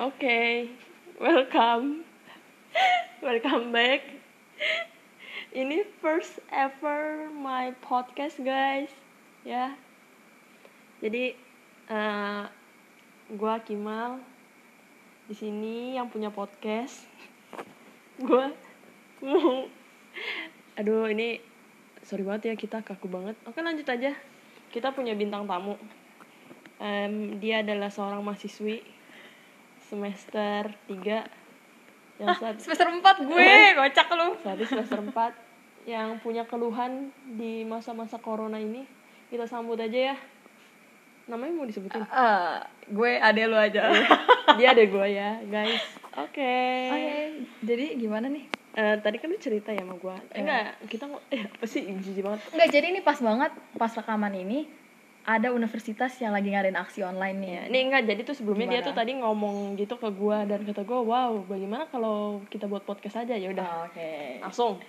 Oke, welcome, welcome back. Ini first ever my podcast guys, ya. Jadi, uh, gua Kimal di sini yang punya podcast. Gua mau, aduh ini sorry banget ya kita kaku banget. Oke lanjut aja. Kita punya bintang tamu. Um, dia adalah seorang mahasiswi semester 3 yang saat semester 4 gue kocak lu. Saat semester 4 yang punya keluhan di masa-masa corona ini kita sambut aja ya. Namanya mau disebutin? Uh, gue ade lu aja. Dia ada gue ya guys. Oke. Okay. okay. jadi gimana nih? Uh, tadi kan lu cerita ya sama gue eh, enggak kita eh apa sih? Jijik banget. Enggak jadi ini pas banget pas rekaman ini ada universitas yang lagi ngadain aksi online nih. Ya, ini enggak jadi tuh sebelumnya Gimana? dia tuh tadi ngomong gitu ke gua dan kata gua, "Wow, bagaimana kalau kita buat podcast aja?" Ya udah. Oh, Oke. Okay. Langsung.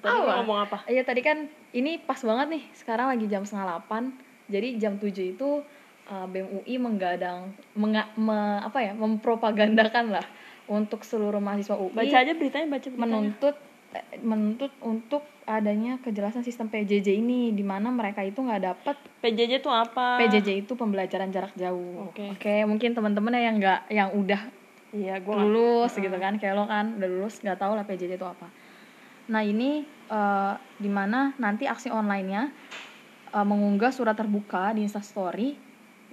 Tadi oh, ngomong apa? Iya, tadi kan ini pas banget nih. Sekarang lagi jam setengah delapan. Jadi jam tujuh itu uh, BEM UI menggadang menga, me, apa ya? mempropagandakan lah untuk seluruh mahasiswa UI. Baca aja beritanya, baca beritanya. Menuntut menuntut untuk adanya kejelasan sistem PJJ ini di mana mereka itu nggak dapat PJJ itu apa? PJJ itu pembelajaran jarak jauh. Oke. Okay. okay, mungkin teman-teman yang nggak yang udah iya, gua lulus gak, gitu kan, kayak lo kan udah lulus nggak tahu lah PJJ itu apa. Nah ini uh, di mana nanti aksi onlinenya uh, mengunggah surat terbuka di Instastory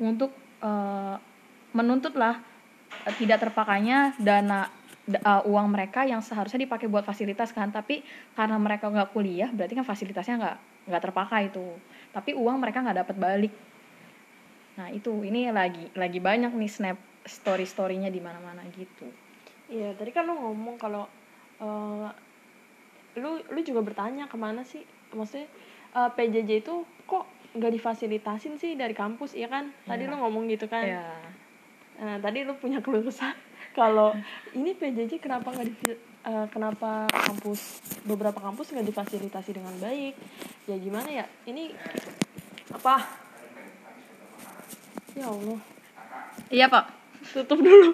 untuk uh, menuntut lah uh, tidak terpakainya dana uh, uang mereka yang seharusnya dipakai buat fasilitas kan. Tapi karena mereka nggak kuliah berarti kan fasilitasnya nggak nggak terpakai itu. Tapi uang mereka nggak dapat balik. Nah itu ini lagi lagi banyak nih snap story storynya di mana mana gitu. Iya tadi kan lo ngomong kalau uh, lu lu juga bertanya ke mana sih? Maksudnya uh, eh, PJJ itu kok nggak difasilitasin sih dari kampus iya kan? Tadi yeah. lu ngomong gitu kan? Yeah. nah tadi lu punya keluh kesah kalau ini PJJ kenapa nggak di uh, kenapa kampus beberapa kampus nggak difasilitasi dengan baik? Ya gimana ya? Ini apa? Ya Allah. Iya pak. Tutup dulu.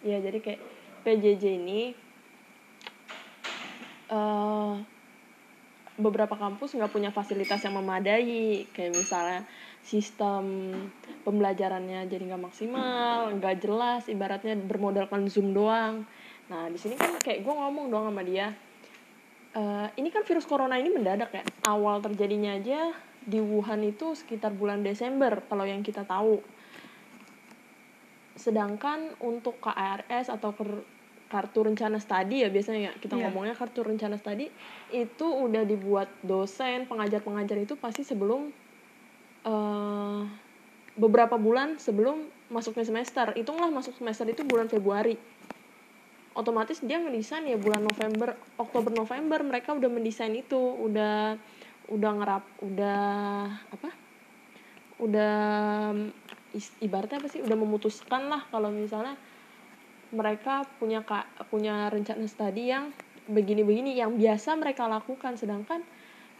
Ya jadi kayak PJJ ini uh, beberapa kampus nggak punya fasilitas yang memadai. Kayak misalnya sistem pembelajarannya jadi nggak maksimal nggak jelas ibaratnya bermodalkan zoom doang. Nah di sini kan kayak gue ngomong dong sama dia e, ini kan virus corona ini mendadak ya. Awal terjadinya aja di Wuhan itu sekitar bulan Desember kalau yang kita tahu. Sedangkan untuk KRS atau kartu rencana studi ya biasanya ya kita yeah. ngomongnya kartu rencana studi itu udah dibuat dosen pengajar-pengajar itu pasti sebelum uh, beberapa bulan sebelum masuknya semester. Hitunglah masuk semester itu bulan Februari. Otomatis dia ngedesain ya bulan November Oktober November. Mereka udah mendesain itu udah udah ngerap udah apa? Udah ibaratnya apa sih? Udah memutuskan lah kalau misalnya mereka punya kak punya rencana studi yang begini-begini yang biasa mereka lakukan. Sedangkan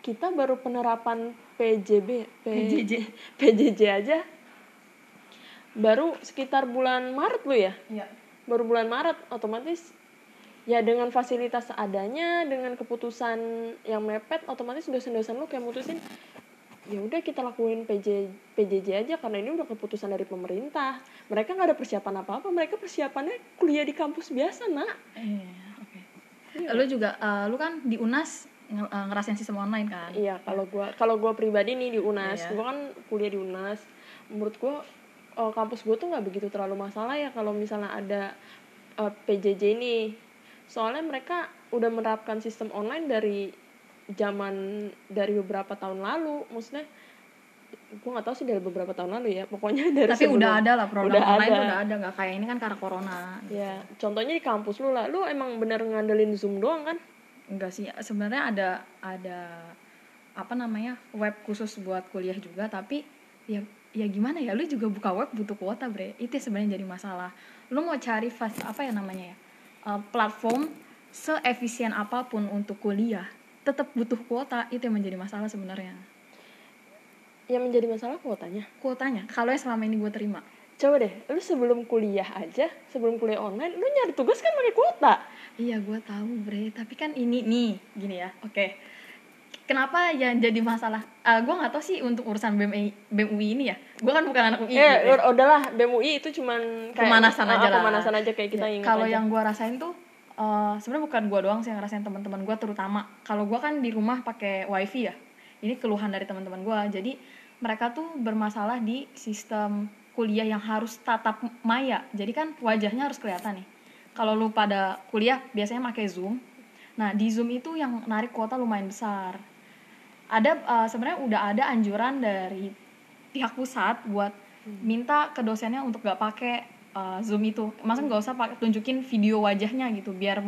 kita baru penerapan PJB PJJ PJJ aja baru sekitar bulan Maret lu ya iya. baru bulan Maret otomatis ya dengan fasilitas adanya dengan keputusan yang mepet otomatis dosen-dosen lu kayak mutusin ya udah kita lakuin PJ PJJ aja karena ini udah keputusan dari pemerintah mereka nggak ada persiapan apa apa mereka persiapannya kuliah di kampus biasa nak iya oke okay. iya. lu juga uh, lu kan di Unas Eh, ngerasain sistem online kan iya kalau gua kalau gua pribadi nih di Unas iya. gua kan kuliah di Unas menurut gua uh, kampus gua tuh nggak begitu terlalu masalah ya kalau misalnya ada uh, eh, PJJ ini. Soalnya mereka udah menerapkan sistem online dari zaman dari beberapa tahun lalu. Maksudnya gue nggak tahu sih dari beberapa tahun lalu ya. Pokoknya dari tapi sebelum, udah ada lah program udah online ada. udah ada. Nggak kayak ini kan karena corona. Gitu. ya contohnya di kampus lu lah. Lu emang bener ngandelin zoom doang kan? Enggak sih. Sebenarnya ada ada apa namanya web khusus buat kuliah juga. Tapi ya ya gimana ya lu juga buka web butuh kuota bre. Itu sebenarnya jadi masalah. Lu mau cari fast apa ya namanya ya uh, platform seefisien apa pun untuk kuliah tetap butuh kuota. Itu yang menjadi masalah sebenarnya. Yang menjadi masalah kuotanya? Kuotanya. Kalau yang selama ini gue terima. Coba deh lu sebelum kuliah aja sebelum kuliah online lu nyari tugas kan pakai kuota? Iya gue tahu bre. Tapi kan ini nih gini ya. Oke kenapa yang jadi masalah? Uh, gue nggak tahu sih untuk urusan BEM BEM UI ini ya. Gue kan bukan anak UI eh gitu ya. udahlah BEM UI itu cuman kayak Pemanasan ah, aja lah. pemanasan aja kayak kita Ya, ingat kalau yang gue rasain tuh uh, sebenarnya bukan gue doang sih yang ngerasain teman-teman gue terutama. Kalau gue kan di rumah pakai wifi ya. Ini keluhan dari teman-teman gue jadi mereka tuh bermasalah di sistem kuliah yang harus tatap maya. Jadi kan wajahnya harus kelihatan nih. Kalau lu pada kuliah biasanya pakai zoom. Nah di zoom itu yang narik kuota lumayan besar ada uh, sebenarnya udah ada anjuran dari pihak pusat buat minta ke dosennya untuk gak pakai uh, zoom itu. Maksudnya nggak usah pakai tunjukin video wajahnya gitu biar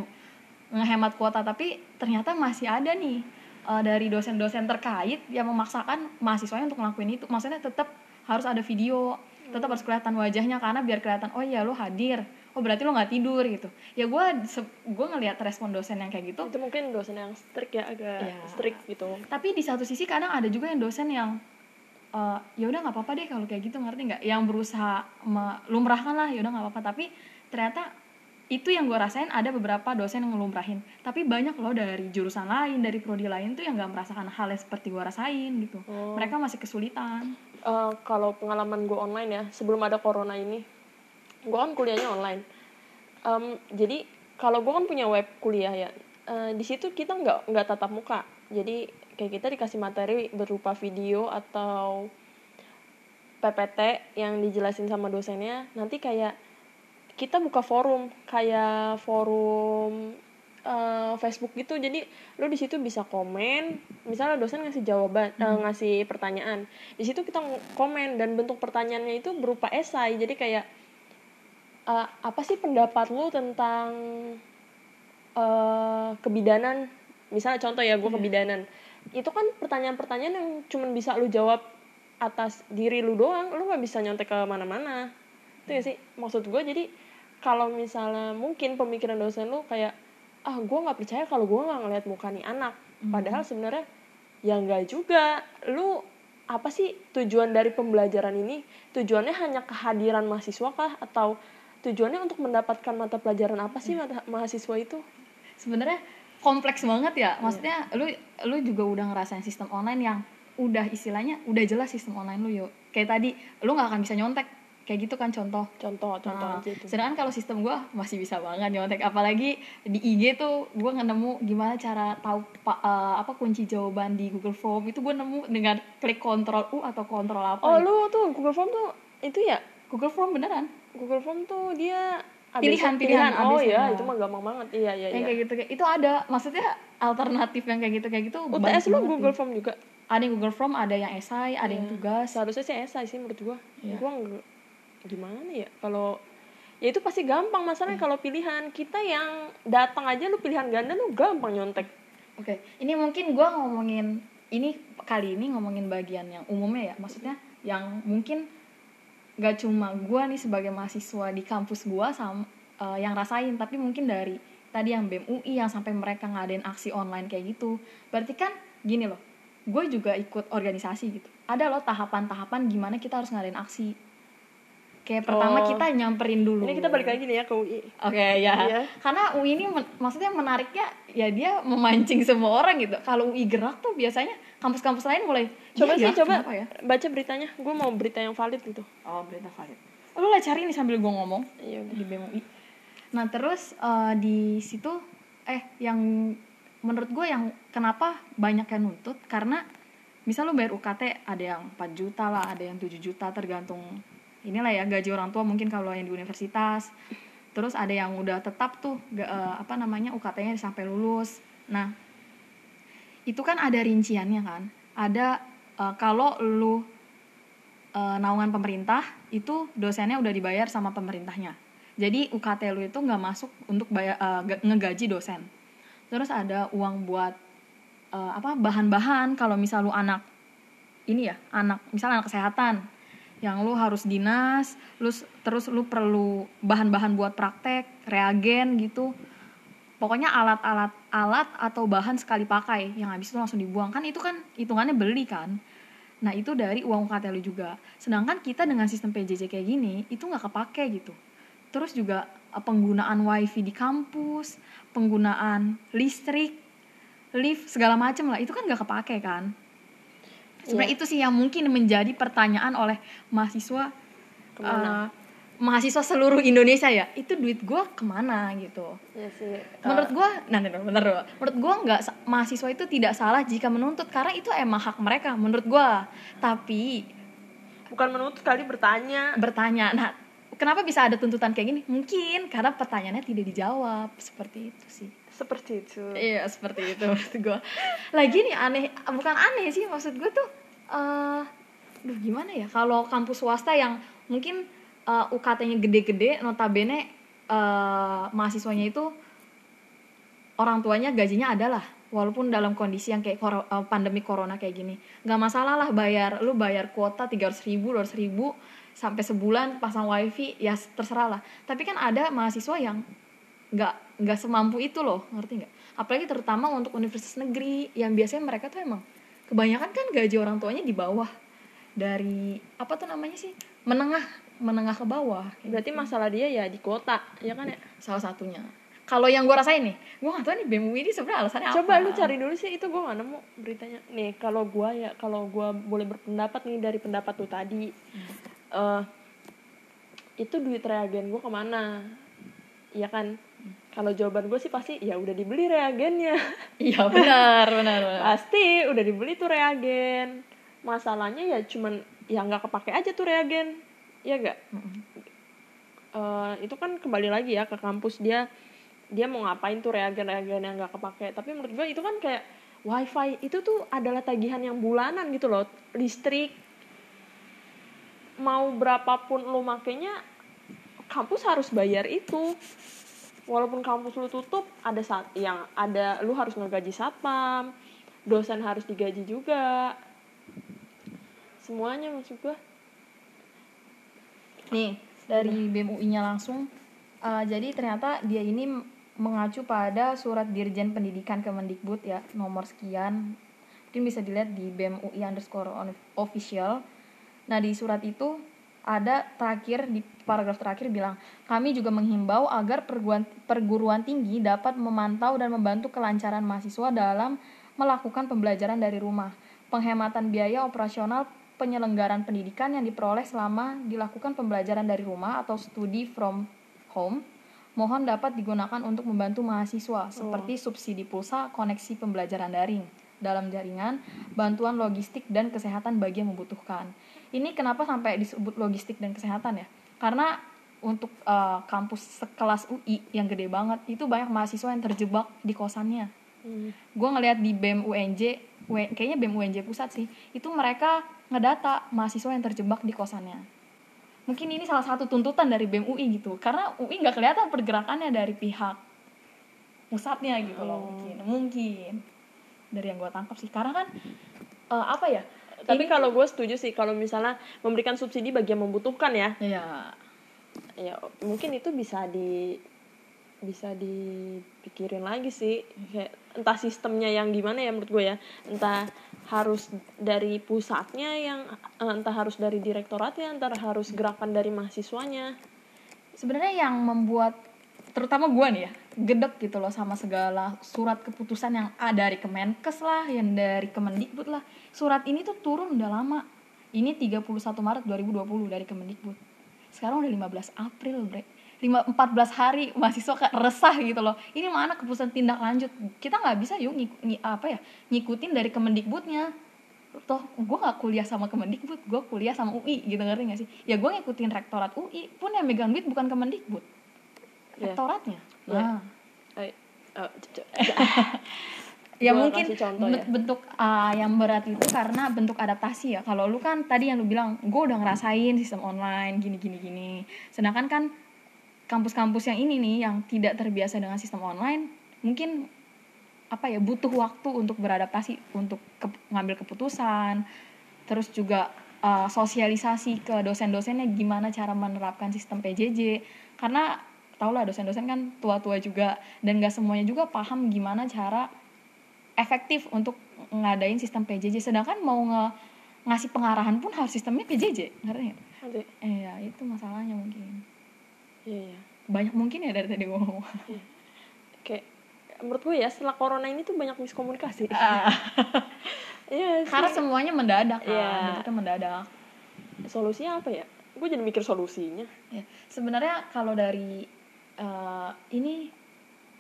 ngehemat kuota. Tapi ternyata masih ada nih uh, dari dosen-dosen terkait yang memaksakan mahasiswanya untuk ngelakuin itu. Maksudnya tetap harus ada video tetap harus kelihatan wajahnya karena biar kelihatan oh iya lo hadir oh berarti lo nggak tidur gitu. Ya gue gue ngelihat respon dosen yang kayak gitu itu mungkin dosen yang strict ya agak Iya. strict gitu. Tapi di satu sisi kadang ada juga yang dosen yang eh, ya udah nggak apa-apa deh kalau kayak gitu ngerti nggak? Yang berusaha melumrahkan lah ya udah nggak apa-apa. Tapi ternyata itu yang gue rasain ada beberapa dosen yang ngelumrahin. Tapi banyak loh dari jurusan lain dari prodi lain tuh yang nggak merasakan hal yang seperti gue rasain gitu. Oh. mereka masih kesulitan. Eh, kalau pengalaman gue online ya sebelum ada corona ini gue kan kuliahnya online. Em, jadi kalau gue kan punya web kuliah ya eh, di situ kita nggak nggak tatap muka. Jadi kayak kita dikasih materi berupa video atau PPT yang dijelasin sama dosennya. Nanti kayak kita buka forum kayak forum eh, Facebook gitu. Jadi lu di situ bisa komen misalnya dosen ngasih jawaban eh, ngasih pertanyaan. Di situ kita komen dan bentuk pertanyaannya itu berupa esai. Jadi kayak eh, apa sih pendapat lu tentang eh, kebidanan? Misalnya contoh ya gue kebidanan. Itu kan pertanyaan-pertanyaan yang cuman bisa lu jawab atas diri lu doang. Lu nggak bisa nyontek ke mana-mana. Itu ya sih maksud gue jadi kalau misalnya mungkin pemikiran dosen lu kayak ah gue nggak percaya kalau gue nggak ngeliat muka nih anak. Padahal sebenarnya ya nggak juga. Lu apa sih tujuan dari pembelajaran ini? Tujuannya hanya kehadiran mahasiswa kah? Atau tujuannya untuk mendapatkan mata pelajaran apa sih mata- mahasiswa itu? Sebenarnya kompleks banget ya. Maksudnya lu lu juga udah ngerasain sistem online yang udah istilahnya udah jelas sistem online lu yuk kayak tadi lu nggak akan bisa nyontek. Kayak gitu kan contoh. Contoh contoh Nah, aja itu. sedangkan kalau sistem gua masih bisa banget nyontek. Apalagi di IG tuh gua nemu gimana cara tahu eh, apa kunci jawaban di Google Form. Itu gua nemu dengan klik kontrol U atau kontrol apa. Oh gitu. lu tuh Google Form tuh itu ya? Google Form beneran Google Form tuh dia Pilihan, ABC, pilihan, oh iya nah. itu mah gampang banget iya iya yang iya kayak gitu kayak itu ada maksudnya alternatif yang kayak gitu kayak gitu UTS lu Google. Form juga ada yang Google Form ada yang esai ada yang Iya. tugas seharusnya sih esai sih menurut gua Iya. gua gimana ya kalau ya itu pasti gampang masalahnya Iya. kalau pilihan kita yang datang aja lu pilihan ganda lu gampang nyontek Oke, ini mungkin gua ngomongin ini kali ini ngomongin bagian yang umumnya ya, maksudnya yang mungkin gak cuma gua nih sebagai mahasiswa di kampus gua sama eh, yang rasain, tapi mungkin dari tadi yang BEM UI yang sampai mereka ngadain aksi online kayak gitu. Berarti kan gini loh, gue juga ikut organisasi gitu. Ada loh tahapan-tahapan gimana kita harus ngadain aksi. Kayak pertama Oh. kita nyamperin dulu. ini kita balik lagi nih ya ke UI Oke ya, Iya. karena UI ini men- maksudnya menariknya ya dia memancing semua orang gitu. Kalau UI gerak tuh biasanya kampus-kampus lain mulai coba "Iya sih ya, coba kenapa ya? baca beritanya gua mau berita yang valid gitu Oh berita valid. Lu lah cari nih sambil gue ngomong iya udah di BEM UI. Nah terus eh, di situ eh yang menurut gue yang kenapa banyak yang nuntut karena misal lu bayar UKT ada yang 4 juta lah, ada yang 7 juta tergantung inilah ya gaji orang tua mungkin kalau yang di universitas. Terus ada yang udah tetap tuh ga- eh, apa namanya UKT-nya sampai lulus. Nah, itu kan ada rinciannya kan. Ada eh, kalau lu eh, naungan pemerintah itu dosennya udah dibayar sama pemerintahnya. Jadi UKT lu itu nggak masuk untuk bayar ge- ngegaji dosen. Terus ada uang buat eh, apa bahan-bahan kalau misal lu anak ini ya anak misal anak kesehatan yang lu harus dinas, lu terus lu perlu bahan-bahan buat praktek, reagen gitu. Pokoknya alat-alat alat atau bahan sekali pakai yang habis itu langsung dibuang kan itu kan hitungannya beli kan. nah itu dari uang UKT lu juga sedangkan kita dengan sistem PJJ kayak gini itu nggak kepake gitu terus juga eh, penggunaan wifi di kampus penggunaan listrik lift segala macam lah itu kan nggak kepake kan sebenarnya Iya. itu sih yang mungkin menjadi pertanyaan oleh mahasiswa Ke mana? eh, mahasiswa seluruh Indonesia ya itu duit gue ke mana gitu. Ya sih. Menurut gue nah nah, bentar dulu. menurut gue nggak mahasiswa itu tidak salah jika menuntut karena itu emang hak mereka menurut gue tapi bukan menuntut kali bertanya. Bertanya. Nah kenapa bisa ada tuntutan kayak gini? Mungkin karena pertanyaannya tidak dijawab seperti itu sih. Seperti itu. Iya seperti itu maksud gue lagi nih aneh bukan aneh sih maksud gue tuh eh duh gimana ya? Kalau kampus swasta yang mungkin eh, UKT-nya gede-gede notabene eh, mahasiswanya itu orang tuanya gajinya adalah walaupun dalam kondisi yang kayak koro- eh, pandemi corona kayak gini. Nggak masalah lah bayar lu bayar kuota tiga ribu dua ribu sampai sebulan pasang wifi ya terserah lah. Tapi kan ada mahasiswa yang nggak nggak semampu itu loh ngerti nggak? Apalagi terutama untuk universitas negeri yang biasanya mereka tuh emang kebanyakan kan gaji orang tuanya di bawah dari apa tuh namanya sih menengah menengah ke bawah berarti masalah dia ya di kota ya kan ya? Salah satunya. Kalau yang gue rasain nih gue nggak tahu nih BEM UI ini sebenarnya alasannya apa. Coba lu cari dulu sih itu gue gak nemu beritanya. Nih kalau gue ya kalau gue boleh berpendapat nih dari pendapat tuh tadi eh itu duit reagen gue ke mana? Iya kan? Kalau jawaban gue sih pasti ya udah dibeli reagennya. Iya benar benar benar. Pasti udah dibeli tuh reagen. Masalahnya ya cuman ya nggak kepake aja tuh reagen ya gak Mm-mm. Eh, itu kan kembali lagi ya ke kampus. Dia dia mau ngapain tuh reagen-reagen yang nggak kepake. Tapi menurut gue itu kan kayak wifi itu tuh adalah tagihan yang bulanan gitu loh. Listrik mau berapapun lo makainya kampus harus bayar itu. Walaupun kampus lu tutup ada saat yang ada lu harus ngegaji satpam dosen harus digaji juga. Semuanya maksud gue nih dari BEM UI-nya langsung. Uh, jadi ternyata dia ini mengacu pada surat Dirjen Pendidikan Kemendikbud ya nomor sekian. Mungkin bisa dilihat di BEM UI underscore official. Nah di surat itu ada terakhir di paragraf terakhir bilang kami juga menghimbau agar perguruan, perguruan tinggi dapat memantau dan membantu kelancaran mahasiswa dalam melakukan pembelajaran dari rumah. Penghematan biaya operasional penyelenggaraan pendidikan yang diperoleh selama dilakukan pembelajaran dari rumah atau studi from home mohon dapat digunakan untuk membantu mahasiswa seperti subsidi pulsa, koneksi pembelajaran daring dalam jaringan, bantuan logistik dan kesehatan bagi yang membutuhkan. Ini kenapa sampai disebut logistik dan kesehatan ya? Karena untuk eh, kampus sekelas UI yang gede banget itu banyak mahasiswa yang terjebak di kosannya gue ngeliat di BEM UNJ kayaknya BEM UNJ pusat sih. Itu mereka ngedata mahasiswa yang terjebak di kosannya. Mungkin ini salah satu tuntutan dari BEM UI gitu. Karena UI nggak kelihatan pergerakannya dari pihak pusatnya gitu loh Oh. mungkin mungkin. Dari yang gue tangkap sih. Karena kan eh, apa ya tapi kalau gue setuju sih kalau misalnya memberikan subsidi bagi yang membutuhkan ya. Ya ya mungkin itu bisa di bisa dipikirin lagi sih. Kayak entah sistemnya yang gimana ya menurut gue ya. Entah harus dari pusatnya yang eh, entah harus dari direktoratnya entah harus gerakan dari mahasiswanya. Sebenarnya yang membuat terutama gue nih ya gedek gitu loh sama segala surat keputusan yang ada dari Kemenkes lah yang dari Kemendikbud lah. Surat ini tuh turun udah lama. Ini 31 Maret 2020 dari Kemendikbud. Sekarang udah 15 April bre lima 14 hari mahasiswa resah gitu loh. Ini mana keputusan tindak lanjut. Kita nggak bisa yuk ngik- ngi- apa ya ngikutin dari Kemendikbudnya. Toh gue gak kuliah sama Kemendikbud gue kuliah sama UI gitu ngerti gak sih? Ya gue ngikutin rektorat UI pun yang megang duit bukan Kemendikbud. Iya. rektoratnya. Iya. nah. Oh, ya mungkin ya. bentuk ah, yang berat itu karena bentuk adaptasi ya. Kalau lu kan tadi yang lu bilang gue udah ngerasain sistem online gini gini gini. Sedangkan kan kampus-kampus yang ini nih yang tidak terbiasa dengan sistem online mungkin apa ya butuh waktu untuk beradaptasi untuk ke- ngambil keputusan terus juga uh, sosialisasi ke dosen-dosennya gimana cara menerapkan sistem PJJ karena tau lah dosen-dosen kan tua-tua juga dan gak semuanya juga paham gimana cara efektif untuk ngadain sistem PJJ sedangkan mau nge ngasih pengarahan pun harus sistemnya PJJ ngerti nggak? Ya itu masalahnya mungkin Iya, iya. banyak mungkin ya dari tadi gue ngomong Kayak menurut gue ya setelah corona ini tuh banyak miskomunikasi. Ah, Iya, sih. karena semuanya mendadak kan Iya. itu mendadak solusinya apa ya? Gue jadi mikir solusinya. ya sebenarnya kalau dari eh, ini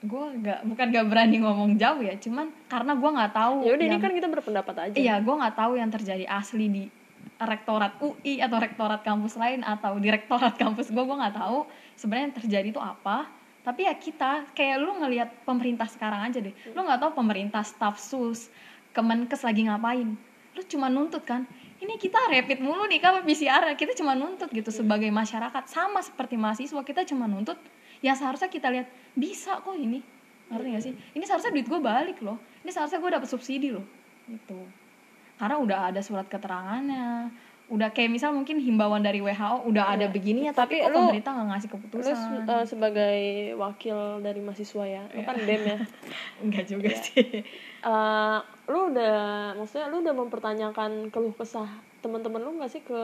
gue nggak bukan gak berani ngomong jauh ya cuman karena gue nggak tahu Ya udah ini kan kita berpendapat aja. iya gue nggak tahu yang terjadi asli di rektorat UI atau rektorat kampus lain atau direktorat kampus gue gue nggak tahu sebenarnya yang terjadi itu apa. Tapi ya kita kayak lu ngelihat pemerintah sekarang aja deh. Lu nggak tahu pemerintah staf sus kemenkes lagi ngapain. Lu cuma nuntut kan? Ini kita rapid mulu nih kan PCR kita cuma nuntut gitu sebagai masyarakat. Sama seperti mahasiswa kita cuma nuntut. Yang seharusnya kita lihat bisa kok ini. Ngerti gak sih? Ini seharusnya duit gue balik loh. Ini seharusnya gue dapet subsidi loh. Gitu karena udah ada surat keterangannya. Udah kayak misal mungkin himbauan dari WHO udah ada begininya tapi, Tapi kok lu- pemerintah nggak ngasih Lu keputusan se- eh, sebagai wakil dari mahasiswa ya, lu kan BEM ya. enggak juga sih. Eh, lu udah maksudnya lu udah mempertanyakan keluh kesah teman-teman lu nggak sih ke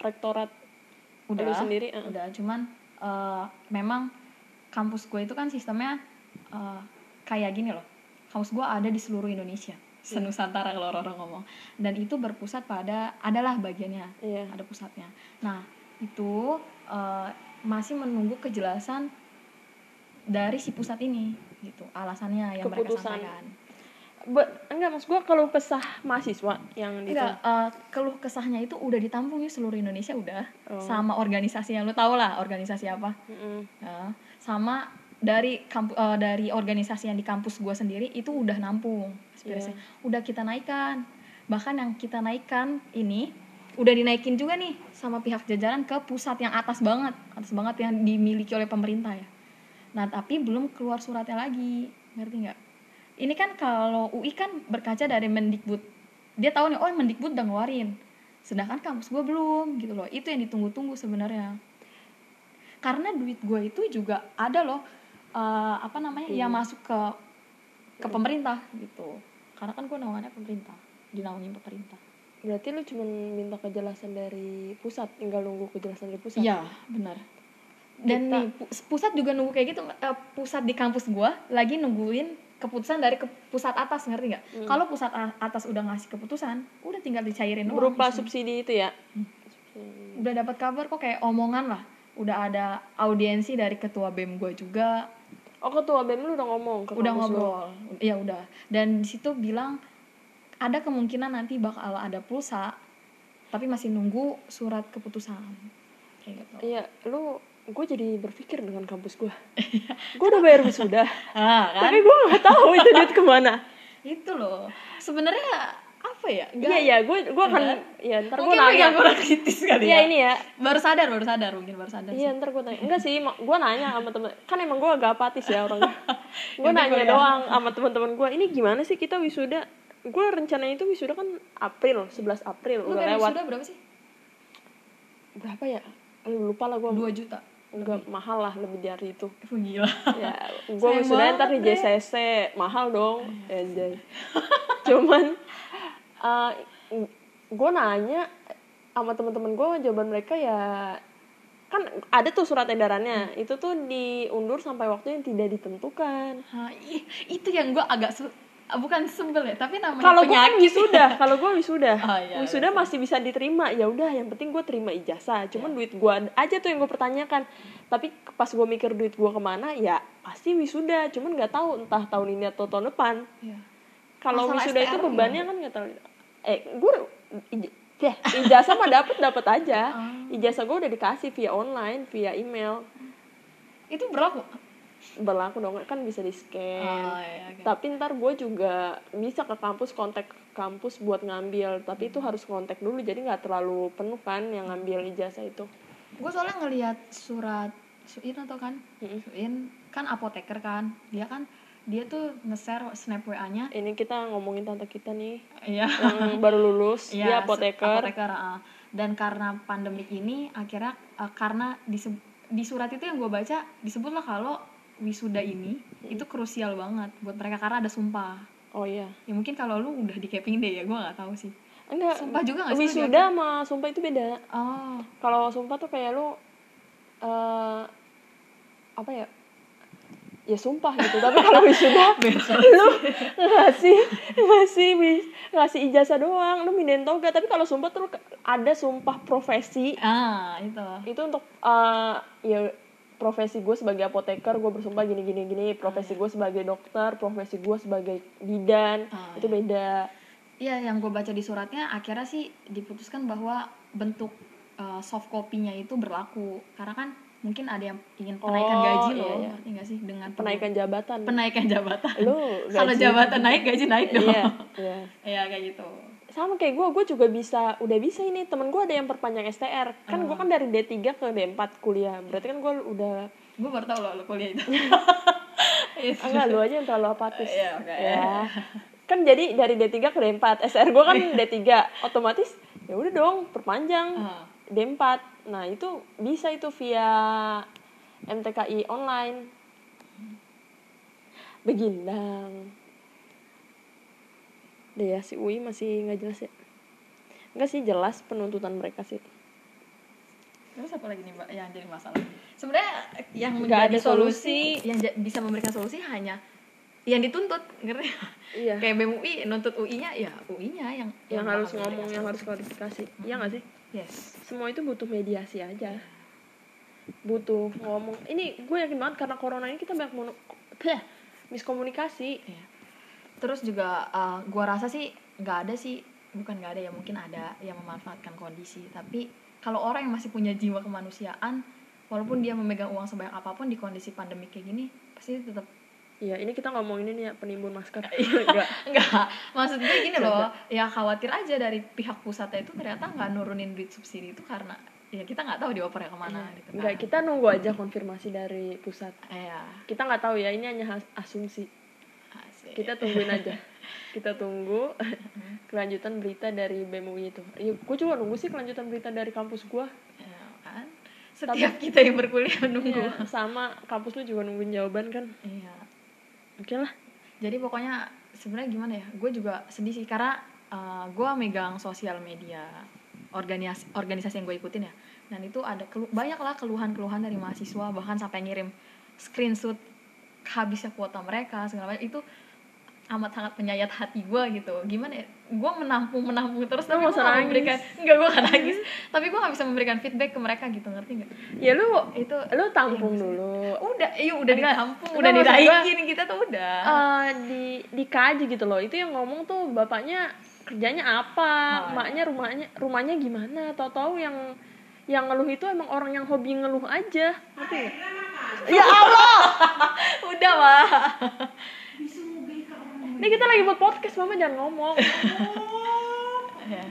rektorat? Udah lu sendiri? eh. udah. Cuman eh, memang kampus gue itu kan sistemnya eh, kayak gini loh. Kampus gue ada di seluruh Indonesia senusantara kalau orang-orang ngomong dan itu berpusat pada adalah bagiannya Iya. ada pusatnya nah itu eh, masih menunggu kejelasan dari si pusat ini gitu alasannya yang mereka Keputusan. sampaikan Be- enggak maksud gua kalau kesah mahasiswa yang di Enggak, eh, keluh kesahnya itu udah ditampung ya seluruh Indonesia udah Oh. sama organisasi yang lu tau lah organisasi apa Mm-mm. Ya, sama dari kampu, eh, dari organisasi yang di kampus gua sendiri itu udah nampung aspirasi. udah kita naikkan. Bahkan yang kita naikkan ini udah dinaikin juga nih sama pihak jajaran ke pusat yang atas banget. Atas banget yang dimiliki oleh pemerintah ya. Nah tapi belum keluar suratnya lagi. Ngerti nggak? Ini kan kalau UI kan berkaca dari Mendikbud. Dia tahu nih oh Mendikbud udah ngeluarin. Sedangkan kampus gue belum gitu loh. Itu yang ditunggu-tunggu sebenarnya. Karena duit gue itu juga ada loh eh, apa namanya yang masuk ke ke pemerintah gitu. Karena kan gue naungannya pemerintah dinaungin pemerintah. Berarti lu cuma minta kejelasan dari pusat, tinggal nunggu kejelasan dari pusat. iya benar. Dan Kita- nih pu- pusat juga nunggu kayak gitu Eh, pusat di kampus gue lagi nungguin keputusan dari ke pusat atas ngerti nggak? Kalau pusat atas udah ngasih keputusan udah tinggal dicairin Berupa subsidi itu ya. Subsidi. udah dapat kabar kok kayak omongan lah. Udah ada audiensi dari ketua bem gue juga Oh ketua BEM lu udah ngomong ke udah ngobrol. iya udah. Dan di situ bilang ada kemungkinan nanti bakal ada pulsa tapi masih nunggu surat keputusan. Kayak gitu. Iya, lu gue jadi berpikir dengan kampus gue. gue udah bayar wisuda, ah kan? Tapi gue nggak tahu itu duit ke mana. itu loh. Sebenarnya apa ya Iya iya, gue gue akan ya ntar gue mungkin nanya. kurang kritis kali Iya ya ini ya. baru sadar baru sadar mungkin baru sadar Iya ntar gue tanya. Enggak sih, gue nanya sama temen. Kan emang gue agak apatis ya orangnya. gue nanya doang sama teman-teman gue. Ini gimana sih kita wisuda? Gue rencananya itu wisuda kan April, 11 April lu udah lewat. sudah berapa sih Berapa ya? Lu lupa lah gue. 2 juta Enggak mahal lah lebih dari itu. Oh, gila ya gue wisuda ntar di. JCC mahal dong anjay cuman gue nanya sama teman-teman gue jawaban mereka ya kan ada tuh surat edarannya. Itu tuh diundur sampai waktu yang tidak ditentukan. Ha, itu yang gue agak ah, bukan sebel ya tapi namanya kalau gue kan wisuda kalau gue wisuda. Oh, iya, wisuda masih bisa diterima ya udah yang penting gue terima ijazah. Cuman duit gue aja tuh yang gue pertanyakan. Tapi pas gue mikir duit gue ke mana ya pasti wisuda. Cuman nggak tahu entah tahun ini atau tahun depan. Iya. kalau wisuda itu STR bebannya kan nggak tahu eh gue ya, ijazah mah dapet dapet aja. Ah. ijazah gue udah dikasih via online via email. Itu berlaku? Berlaku dong kan bisa di scan Oh, iya, oke. tapi ntar gue juga bisa ke kampus kontak kampus buat ngambil. Tapi itu harus kontak dulu jadi nggak terlalu penuh kan yang ngambil ijazah itu. Gue soalnya ngelihat surat Suin atau kan. Suin kan apoteker kan? Dia kan dia tuh nge-share snap wa nya. Ini kita ngomongin tante kita nih iya. yang baru lulus Iya, dia apoteker. apoteker, ah. dan karena pandemik ini akhirnya ah, karena diseb- di surat itu yang gue baca disebutlah kalau wisuda ini itu krusial banget buat mereka karena ada sumpah. Oh iya. Ya mungkin kalau lu udah di Keping deh ya gue nggak tahu sih. Enggak Sumpah juga nggak sih wisuda sama sumpah itu beda. Oh. Kalau sumpah tuh kayak lu eh apa ya ya sumpah gitu tapi kalau wisuda lu ngasih ngasih ngasih ijazah doang lu mindahin toga. Tapi kalau sumpah tuh ada sumpah profesi. Ah itu. Itu untuk eh, ya profesi gue sebagai apoteker gue bersumpah gini gini gini. Profesi gue sebagai dokter profesi gue sebagai bidan Ah, itu beda. Iya, yang gue baca di suratnya akhirnya sih diputuskan bahwa bentuk uh, soft copy-nya itu berlaku. Karena kan mungkin ada yang ingin penaikan Oh, gaji iya, loh, iya. ngerti nggak sih dengan penaikan jabatan penaikan jabatan. lu Kalau jabatan naik gaji naik dong. iya iya Iya kayak gitu. sama kayak gue gue juga bisa udah bisa ini temen gue ada yang perpanjang STR kan gue kan dari D3 ke D4 kuliah berarti kan gue udah Gue baru tahu loh lo kuliah itu. Iya. enggak lu aja yang terlalu apatis Iya, oke. ya kan jadi dari D3 ke D4 STR gue kan D3 otomatis ya udah dong perpanjang Ah. D4 nah itu bisa itu via MTKI online. Begindang deh ya si UI masih nggak jelas ya? Nggak sih jelas penuntutan mereka sih. Terus apa lagi nih mbak yang jadi masalah? Sebenarnya yang Nggak menjadi ada solusi, yang ja- bisa memberikan solusi hanya yang dituntut, ngerti? iya. Kayak BEM UI nuntut UI-nya ya UI-nya yang yang harus bakal ngomong yang harus klarifikasi. Iya nggak sih Yes. semua itu butuh mediasi aja butuh ngomong ini gue yakin banget karena corona ini kita banyak mono, Bleh, miskomunikasi Iya. Terus juga uh, gua rasa sih nggak ada sih, bukan nggak ada ya mungkin ada yang memanfaatkan kondisi. Tapi kalau orang yang masih punya jiwa kemanusiaan, walaupun dia memegang uang sebanyak apa pun di kondisi pandemi kayak gini, pasti tetap iya ini kita ngomongin ini ya penimbun masker Iya. enggak enggak. Maksudnya gini loh, ya khawatir aja dari pihak pusatnya itu ternyata nggak nurunin duit subsidi itu karena ya kita nggak tahu diopernya ke mana gitu. kan. enggak kita nunggu aja konfirmasi dari pusat Iya. kita nggak tahu ya ini hanya asumsi Asik. kita tungguin aja kita tunggu kelanjutan berita dari BMUI itu ya, gue juga nunggu sih kelanjutan berita dari kampus gue Ya, kan? Setiap kita yang berkuliah nunggu. Iya, sama kampus lu juga nungguin jawaban kan Iya. Oke lah. Jadi pokoknya sebenarnya gimana ya gue juga sedih sih karena uh, gue megang sosial media organisasi organisasi yang gue ikutin ya. Dan itu ada kelu banyak lah keluhan-keluhan dari mahasiswa bahkan sampai ngirim screenshot habisnya kuota mereka segala macam. Itu amat sangat menyayat hati gue gitu. Gimana ya gue menampung menampung terus tapi nggak gue nggak nangis. memberikan enggak gue gak nangis. Tapi gue gak bisa memberikan feedback ke mereka gitu ngerti nggak? Ya lu itu lu tampung dulu. Udah iya udah Enggak. ditampung udah dinaikin kita tuh udah. eh di dikaji gitu loh. Itu yang ngomong tuh bapaknya kerjanya apa Oh, iya. maknya rumahnya rumahnya gimana? Tau tahu yang yang ngeluh itu emang orang yang hobi ngeluh aja. Ngerti nggak? ya Allah! Udah mah ini kita lagi buat podcast mama jangan ngomong. Ya.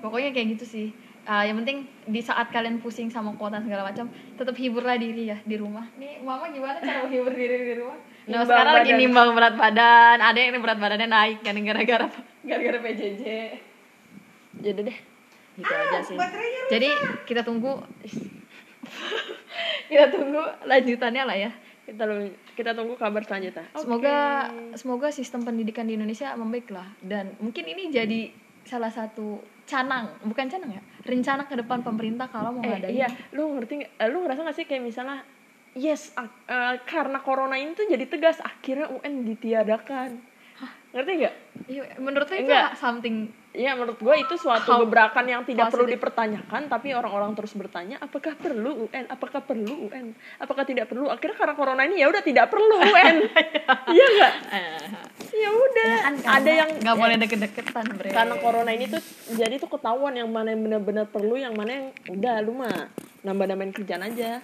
pokoknya kayak gitu sih. Ah, yang penting di saat kalian pusing sama kuota segala macam tetap hiburlah diri ya di rumah. Nih mama gimana cara menghibur diri di rumah? Nah Nimbang sekarang lagi badan. nimbang berat badan. Ada yang berat badannya naik kan gara-gara gara-gara PJJ jadi deh. Gitu aja sih. jadi kita tunggu. Kita tunggu lanjutannya lah ya kita kita tunggu kabar selanjutnya. Oke. Semoga semoga sistem pendidikan di Indonesia membaik lah. Dan mungkin ini jadi salah satu canang bukan canang ya? Rencana ke depan pemerintah kalau mau eh, ngadain. iya. Lu ngerti eh, lu ngerasa gak sih kayak misalnya yes eh, karena corona ini tuh jadi tegas akhirnya UN ditiadakan. Ngerti nggak? Iya, menurut lo itu something Iya menurut gue itu suatu How gebrakan yang tidak perlu positive. dipertanyakan tapi orang-orang terus bertanya apakah perlu UN? Apakah perlu UN? Apakah tidak perlu? Akhirnya karena corona ini ya udah tidak perlu UN. Iya nggak? Ya udah kan, ada yang nggak boleh deket-deketan bre. karena corona ini tuh jadi tuh ketahuan yang mana yang benar-benar perlu yang mana yang udah lu mah nambah-nambahin kerjaan aja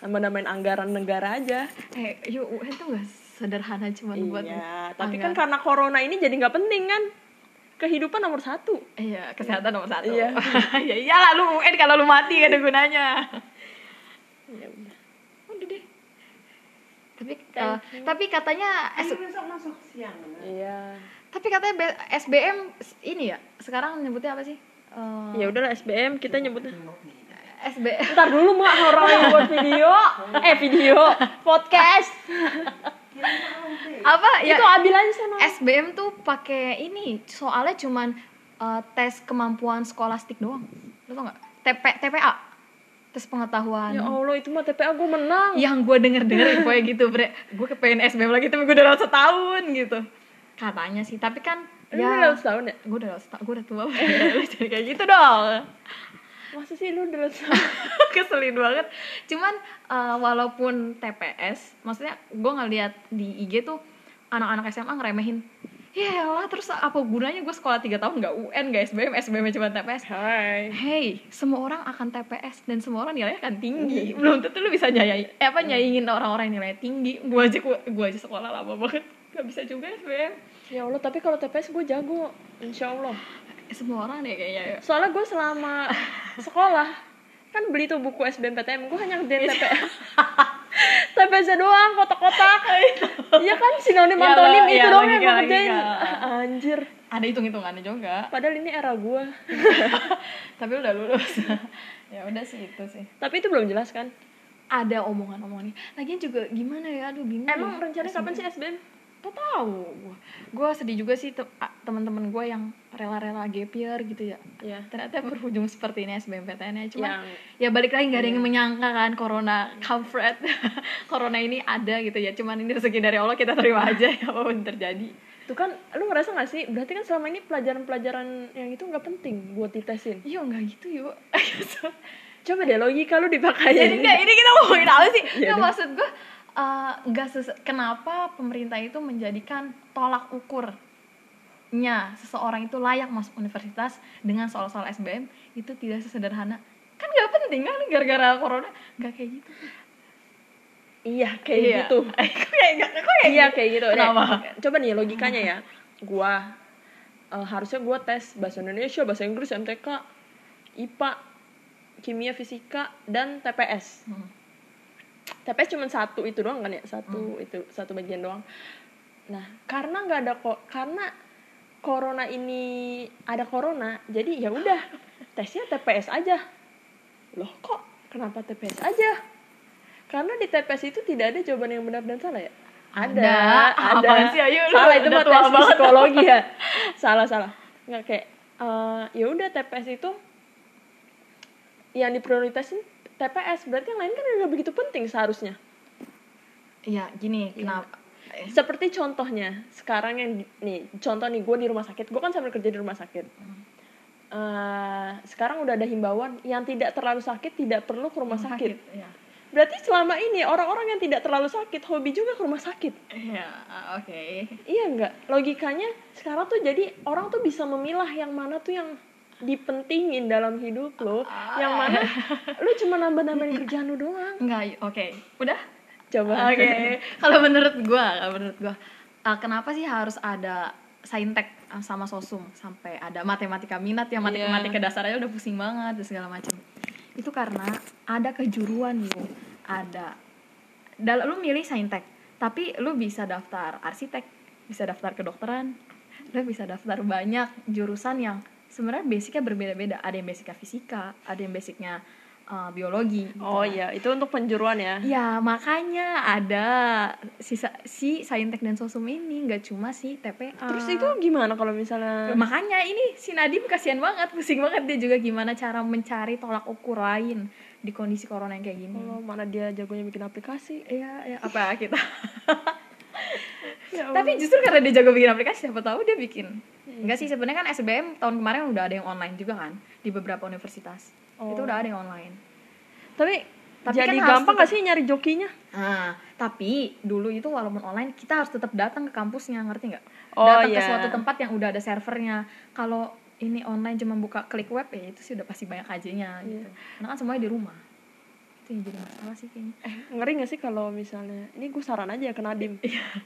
nambah-nambahin anggaran negara aja. Eh yuk UN tuh gak sederhana cuma buat iya tapi anggaran. kan karena corona ini jadi nggak penting kan kehidupan nomor satu. Iya kesehatan nomor satu. Iya. ya iyalah lu UN kalau lu mati gak ada gunanya. Ya udah. Udah deh. Tapi eh, you. tapi katanya S- besok masuk siang iya. Tapi katanya B- SBM ini ya sekarang nyebutnya apa sih? Eh, ya udahlah SBM kita nyebutnya. SBM ntar dulu mak orang yang buat video. Eh video. Podcast apa? Ya itu ambil aja sana. SBM tuh pakai ini soalnya cuman eh, tes kemampuan skolastik doang. Lu tau nggak? TP TPA tes pengetahuan. Ya Allah itu mah TPA gue menang. yang gue denger denger info gitu bre. Gue kepengen SBM lagi tapi gue udah lewat setahun gitu. Katanya sih tapi kan Lu ya udah lewat setahun ya? gue udah lewat setahun gue udah tua jadi kayak gitu dong Masa sih lu setahun? keselin banget cuman eh, walaupun TPS maksudnya gue ngeliat di IG tuh anak-anak SMA ngeremehin ya lah terus apa gunanya gue sekolah 3 tahun nggak UN nggak SBM SBM cuma TPS Hai. Hey, semua orang akan TPS dan semua orang nilainya akan tinggi. Belum tentu lu bisa nyayain, eh, apa nyaingin orang-orang yang nilainya tinggi. Gua aja gua, gua aja sekolah lama banget, gak bisa juga SBM. Ya Allah, tapi kalau TPS gue jago. Insya Allah. Semua orang deh kayaknya. ya. Soalnya gue selama sekolah kan beli tuh buku SBMPTN gue hanya ngerjain TPS TPS doang kotak-kotak iya kan sinonim Iya, antonim lo- itu iya, doang yang gue kerjain. Ah, anjir Ada hitung-hitungannya juga. padahal ini era gue Tapi udah lulus. ya udah sih itu sih. tapi itu belum jelas kan Ada omongan-omongan Lagian juga gimana ya? Aduh bingung. emang rencananya kapan sih SBM Gak tahu. Gue sedih juga sih teman-teman gue yang rela-rela gap year gitu ya. ya Ternyata berujung seperti ini SBMPTN ya. Cuma yang ya balik lagi nggak ada yang menyangka kan corona comfort corona ini ada gitu ya. Cuman ini rezeki dari Allah kita terima aja ya apa pun terjadi. Itu kan lu ngerasa gak sih? Berarti kan selama ini pelajaran-pelajaran yang itu nggak penting buat ditesin. Iya nggak gitu yuk coba deh logika lu dipakai jadi nggak ini kita ngomongin apa sih? Iya nggak deh. maksud gue eh, nggak ses- kenapa pemerintah itu menjadikan tolak ukurnya seseorang itu layak masuk universitas dengan soal-soal SBM itu tidak sesederhana. Kan nggak penting kan gitu. Iya, corona? Nggak kayak gitu. Iya kayak Iya. gitu. Kayak kayak iya kayak gitu. Deh, Kenapa? coba nih logikanya ya. Gua eh, harusnya gua tes bahasa Indonesia bahasa Inggris MTK IPA kimia fisika dan TPS Hmm. TPS cuma satu itu doang kan ya? Satu itu satu bagian doang. Nah karena nggak ada kok karena corona ini ada corona jadi ya udah tesnya TPS aja loh kok kenapa TPS aja karena di TPS itu tidak ada jawaban yang benar dan salah ya ada Ada. ada sih? Lu salah itu udah mah tes banget. psikologi ya salah salah nggak kayak eh, ya udah TPS itu yang diprioritasin TPS berarti yang lain kan nggak begitu penting seharusnya Iya, gini, Iya. kenapa? Eh, seperti contohnya sekarang yang nih contoh nih gue di rumah sakit. Gue kan sambil kerja di rumah sakit. Eh, sekarang udah ada himbauan yang tidak terlalu sakit tidak perlu ke rumah sakit. Iya. berarti selama ini orang-orang yang tidak terlalu sakit hobi juga ke rumah sakit? Iya, oke. iya nggak? Logikanya sekarang tuh jadi orang tuh bisa memilah yang mana tuh yang dipentingin dalam hidup lo. Yang mana lu cuma nambah-nambahin kerjaan lu doang. Enggak, oke. Udah? Coba Oke. Kalau menurut gua, kalau menurut gua, uh, kenapa sih harus ada saintek sama sosum sampai ada matematika minat ya Iya. matematika dasar aja udah pusing banget dan segala macam. Itu karena ada kejuruan lu, ada dalam lu milih saintek, tapi lu bisa daftar arsitek, bisa daftar kedokteran, lu bisa daftar banyak jurusan yang sebenarnya basicnya berbeda-beda. Ada yang basicnya fisika, ada yang basicnya uh, biologi. gitu oh kan. iya itu untuk penjuruan ya Ya makanya ada si, si saintek dan sosum ini nggak cuma si TPA. terus itu gimana kalau misalnya makanya ini si Nadim kasihan banget, pusing banget dia juga gimana cara mencari tolak ukur lain di kondisi corona yang kayak gini. Oh, mana dia jagonya bikin aplikasi Iya, ya, apa kita? ya Tapi justru karena dia jago bikin aplikasi, siapa tahu dia bikin. Enggak sih sebenarnya kan SBM tahun kemarin udah ada yang online juga kan di beberapa universitas. Oh. Itu udah ada yang online. tapi, Tapi jadi kan gampang tetap- gak sih nyari jokinya Nah, tapi dulu itu walaupun online kita harus tetap datang ke kampusnya, ngerti nggak? Oh, datang ke iya. suatu tempat yang udah ada servernya. Kalau ini online cuma buka klik web ya itu sih udah pasti banyak aja-nya gitu. Iya. Karena kan semuanya di rumah. Itu yang jadi masalah sih kayaknya. eh ngeri gak sih kalau misalnya ini gue saran aja ya ke Nadim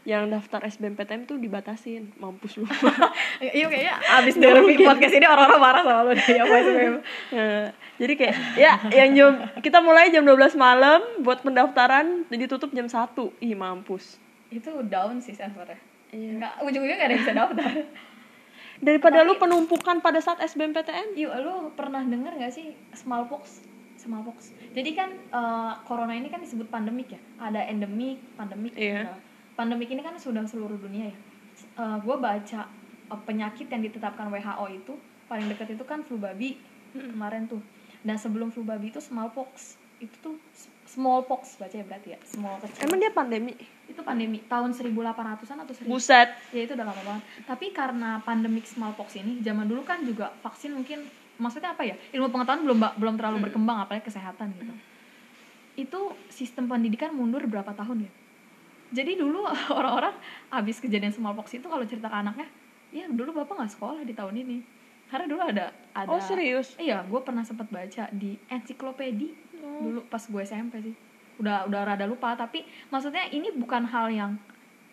yang daftar SBMPTN tuh dibatasin mampus lu Iya kayaknya abis denger podcast ini orang-orang marah sama lo deh apa SBM. Nah, jadi kayak ya yang jam kita mulai jam 12 malam buat pendaftaran ditutup jam 1 ih mampus Itu down sih servernya. Iya. Enggak, ujung-ujungnya gak ada yang bisa daftar. daripada lu penumpukan pada saat SBMPTN Yuk, lu pernah denger gak sih smallpox? Smallpox. Jadi kan eh, corona ini kan disebut pandemik ya. Ada endemik, pandemik. Iya. Nah, Pandemik ini kan sudah seluruh dunia ya. gue baca eh, penyakit yang ditetapkan WHO itu paling dekat itu kan flu babi kemarin tuh dan sebelum flu babi itu smallpox itu tuh smallpox baca ya berarti ya small kecil Emang dia pandemi? itu pandemi tahun 1800-an atau 1000 Buset. ya itu udah lama banget tapi karena pandemik smallpox ini zaman dulu kan juga vaksin mungkin maksudnya apa ya? Ilmu pengetahuan belum belum terlalu berkembang apalagi kesehatan gitu. Itu sistem pendidikan mundur berapa tahun ya? Jadi dulu orang-orang habis kejadian smallpox itu kalau cerita ke anaknya ya dulu bapak nggak sekolah di tahun ini. Karena dulu ada ada Oh serius? iya gue pernah sempat baca di ensiklopedi dulu pas gue SMP sih. Udah udah rada lupa tapi maksudnya ini bukan hal yang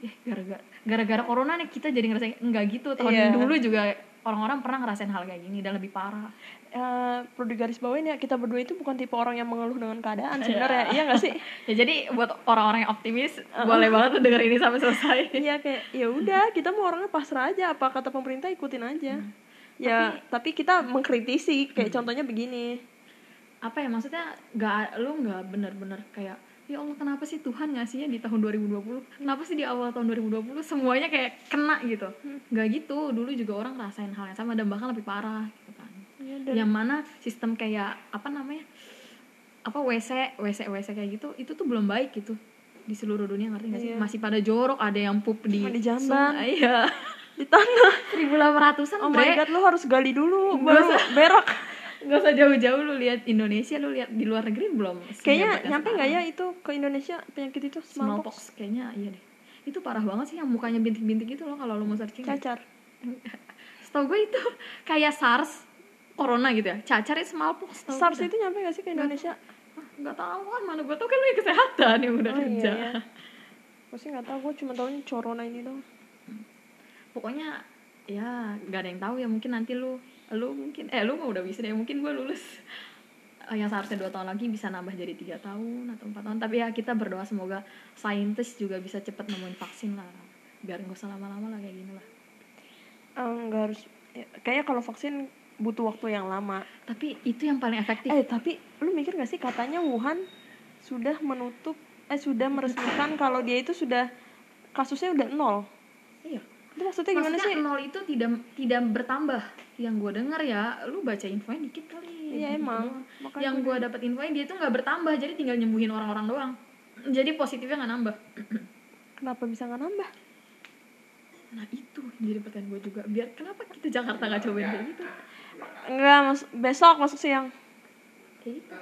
ya gara-gara gara-gara corona nih kita jadi ngerasain enggak gitu. Tahun Iya. dulu juga orang-orang pernah ngerasain hal kayak gini dan lebih parah. Eh, perlu digarisbawain ya kita berdua itu bukan tipe orang yang mengeluh dengan keadaan sebenarnya iya nggak sih? Ya jadi buat orang-orang yang optimis boleh banget tuh denger ini sampai selesai. Iya kayak ya udah kita mau orangnya pasrah aja apa kata pemerintah ikutin aja. Ya tapi, kita mengkritisi kayak contohnya begini. Apa ya maksudnya nggak lu nggak bener-bener kayak ya Allah kenapa sih Tuhan ngasihnya di tahun 2020 kenapa sih di awal tahun 2020 semuanya kayak kena gitu? Nggak gitu. Dulu juga orang ngerasain hal yang sama dan bahkan lebih parah gitu kan. Ya, yang mana sistem kayak apa namanya apa WC WC WC kayak gitu itu tuh belum baik gitu di seluruh dunia ngerti gak sih? Iya. masih pada jorok ada yang pup di Di jamban. iya. Di tanah. 1800-an oh my god lu harus gali dulu baru berak nggak usah jauh-jauh lu lihat Indonesia lu lihat di luar negeri belum? Kayaknya nyampe nggak ya itu ke Indonesia penyakit itu? Smallpox, smallpox. kayaknya iya deh. Itu parah banget sih yang mukanya bintik-bintik gitu loh kalau lu mau searching. Cacar. Setahu gue itu kayak SARS corona gitu ya. Cacar itu smallpox tau SARS itu nyampe nggak sih ke Indonesia? Ah, nggak tahu kan mana gue tau kan lu yang kesehatan yang udah Oh, iya, kerja. iya. gue sih nggak tahu gue cuma tahunya corona ini dong pokoknya ya nggak ada yang tahu ya. Mungkin nanti lu lu mungkin eh lu udah bisa deh. Mungkin gue lulus eh, yang seharusnya dua tahun lagi bisa nambah jadi tiga tahun atau empat tahun. Tapi ya kita berdoa semoga saintis juga bisa cepet nemuin vaksin lah. Biar nggak usah lama-lama lah kayak gini lah. Nggak harus ya, kayaknya kalau vaksin butuh waktu yang lama. Tapi itu yang paling efektif. Eh tapi lu mikir gak sih katanya Wuhan sudah menutup eh sudah meresmikan kalau dia itu sudah kasusnya udah nol itu maksudnya gimana Maksudnya sih? nol itu tidak tidak bertambah. Yang gue dengar ya lu baca infonya dikit kali. Iya, Gitu emang. Makanya yang gue dapet infonya dia tuh nggak bertambah jadi tinggal nyembuhin orang-orang doang. Jadi positifnya nggak nambah. Kenapa bisa nggak nambah? Nah itu jadi pertanyaan gue juga. Biar kenapa kita Jakarta nggak cobain kayak gitu? Enggak mas besok masuk siang. Kayak gitu.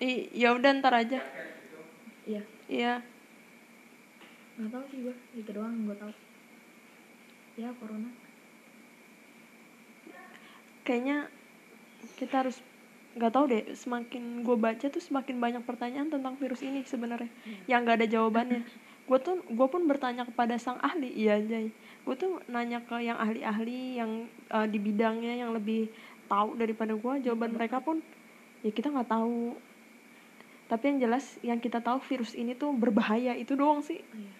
I, ya udah ntar aja. Iya. Iya nggak tahu sih gue itu doang gue tahu. Ya corona. Kayaknya kita harus nggak tahu deh semakin gue baca tuh semakin banyak pertanyaan tentang virus ini sebenarnya yang nggak ada jawabannya. Gue tuh gue pun bertanya kepada sang ahli iya Jay. Gue tuh nanya ke yang ahli-ahli yang eh, di bidangnya yang lebih tahu daripada gue jawaban mereka pun ya kita nggak tahu. Tapi yang jelas yang kita tahu virus ini tuh berbahaya itu doang sih. Iya.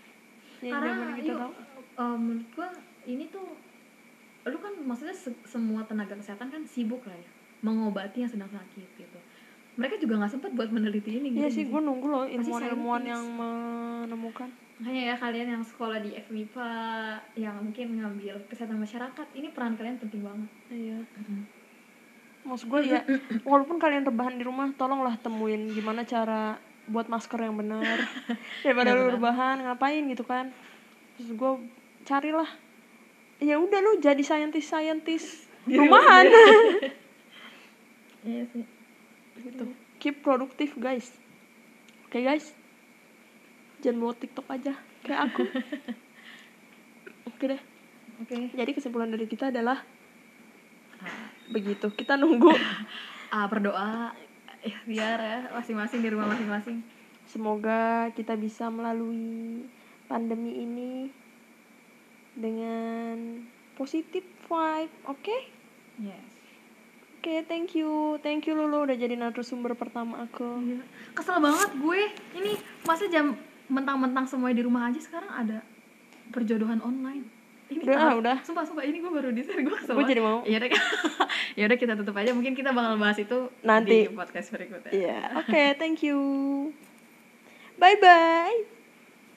Yang karena zaman kita yuk, tahu. eh, menurut gue ini tuh lu kan maksudnya se- semua tenaga kesehatan kan sibuk lah ya mengobati yang sedang sakit gitu. Mereka juga nggak sempat buat meneliti ini iya gitu. sih gue nunggu loh ilmuwan-ilmuwan yang menemukan. Makanya ya kalian yang sekolah di FMIPA yang mungkin ngambil kesehatan masyarakat ini peran kalian penting banget. Iya. Maksud gue ya walaupun kalian rebahan di rumah tolonglah temuin gimana cara buat masker yang benar. Daripada lu rebahan ngapain gitu kan. Terus gue carilah. Ya udah lu jadi scientist scientist rumahan. iya sih. Gitu. Keep produktif guys. Oke guys. Jangan buat tiktok aja. Kayak aku. Oke deh. Oke. Jadi kesimpulan dari kita adalah begitu. Kita nunggu. Ah berdoa biar ya masing-masing di rumah masing-masing Semoga kita bisa melalui pandemi ini dengan positif vibe, oke? yes Oke, thank you, thank you Lulu udah jadi narasumber pertama aku. Iya. kesel banget gue ini masa jam mentang-mentang semuanya di rumah aja sekarang ada perjodohan online ini Udah, ah, udah. sumpah sumpah ini gue baru di share gue Gue banget. jadi mau. ya udah ya udah kita tutup aja mungkin kita bakal bahas itu Nanti. di podcast berikutnya Iya, oke, thank you. Bye bye.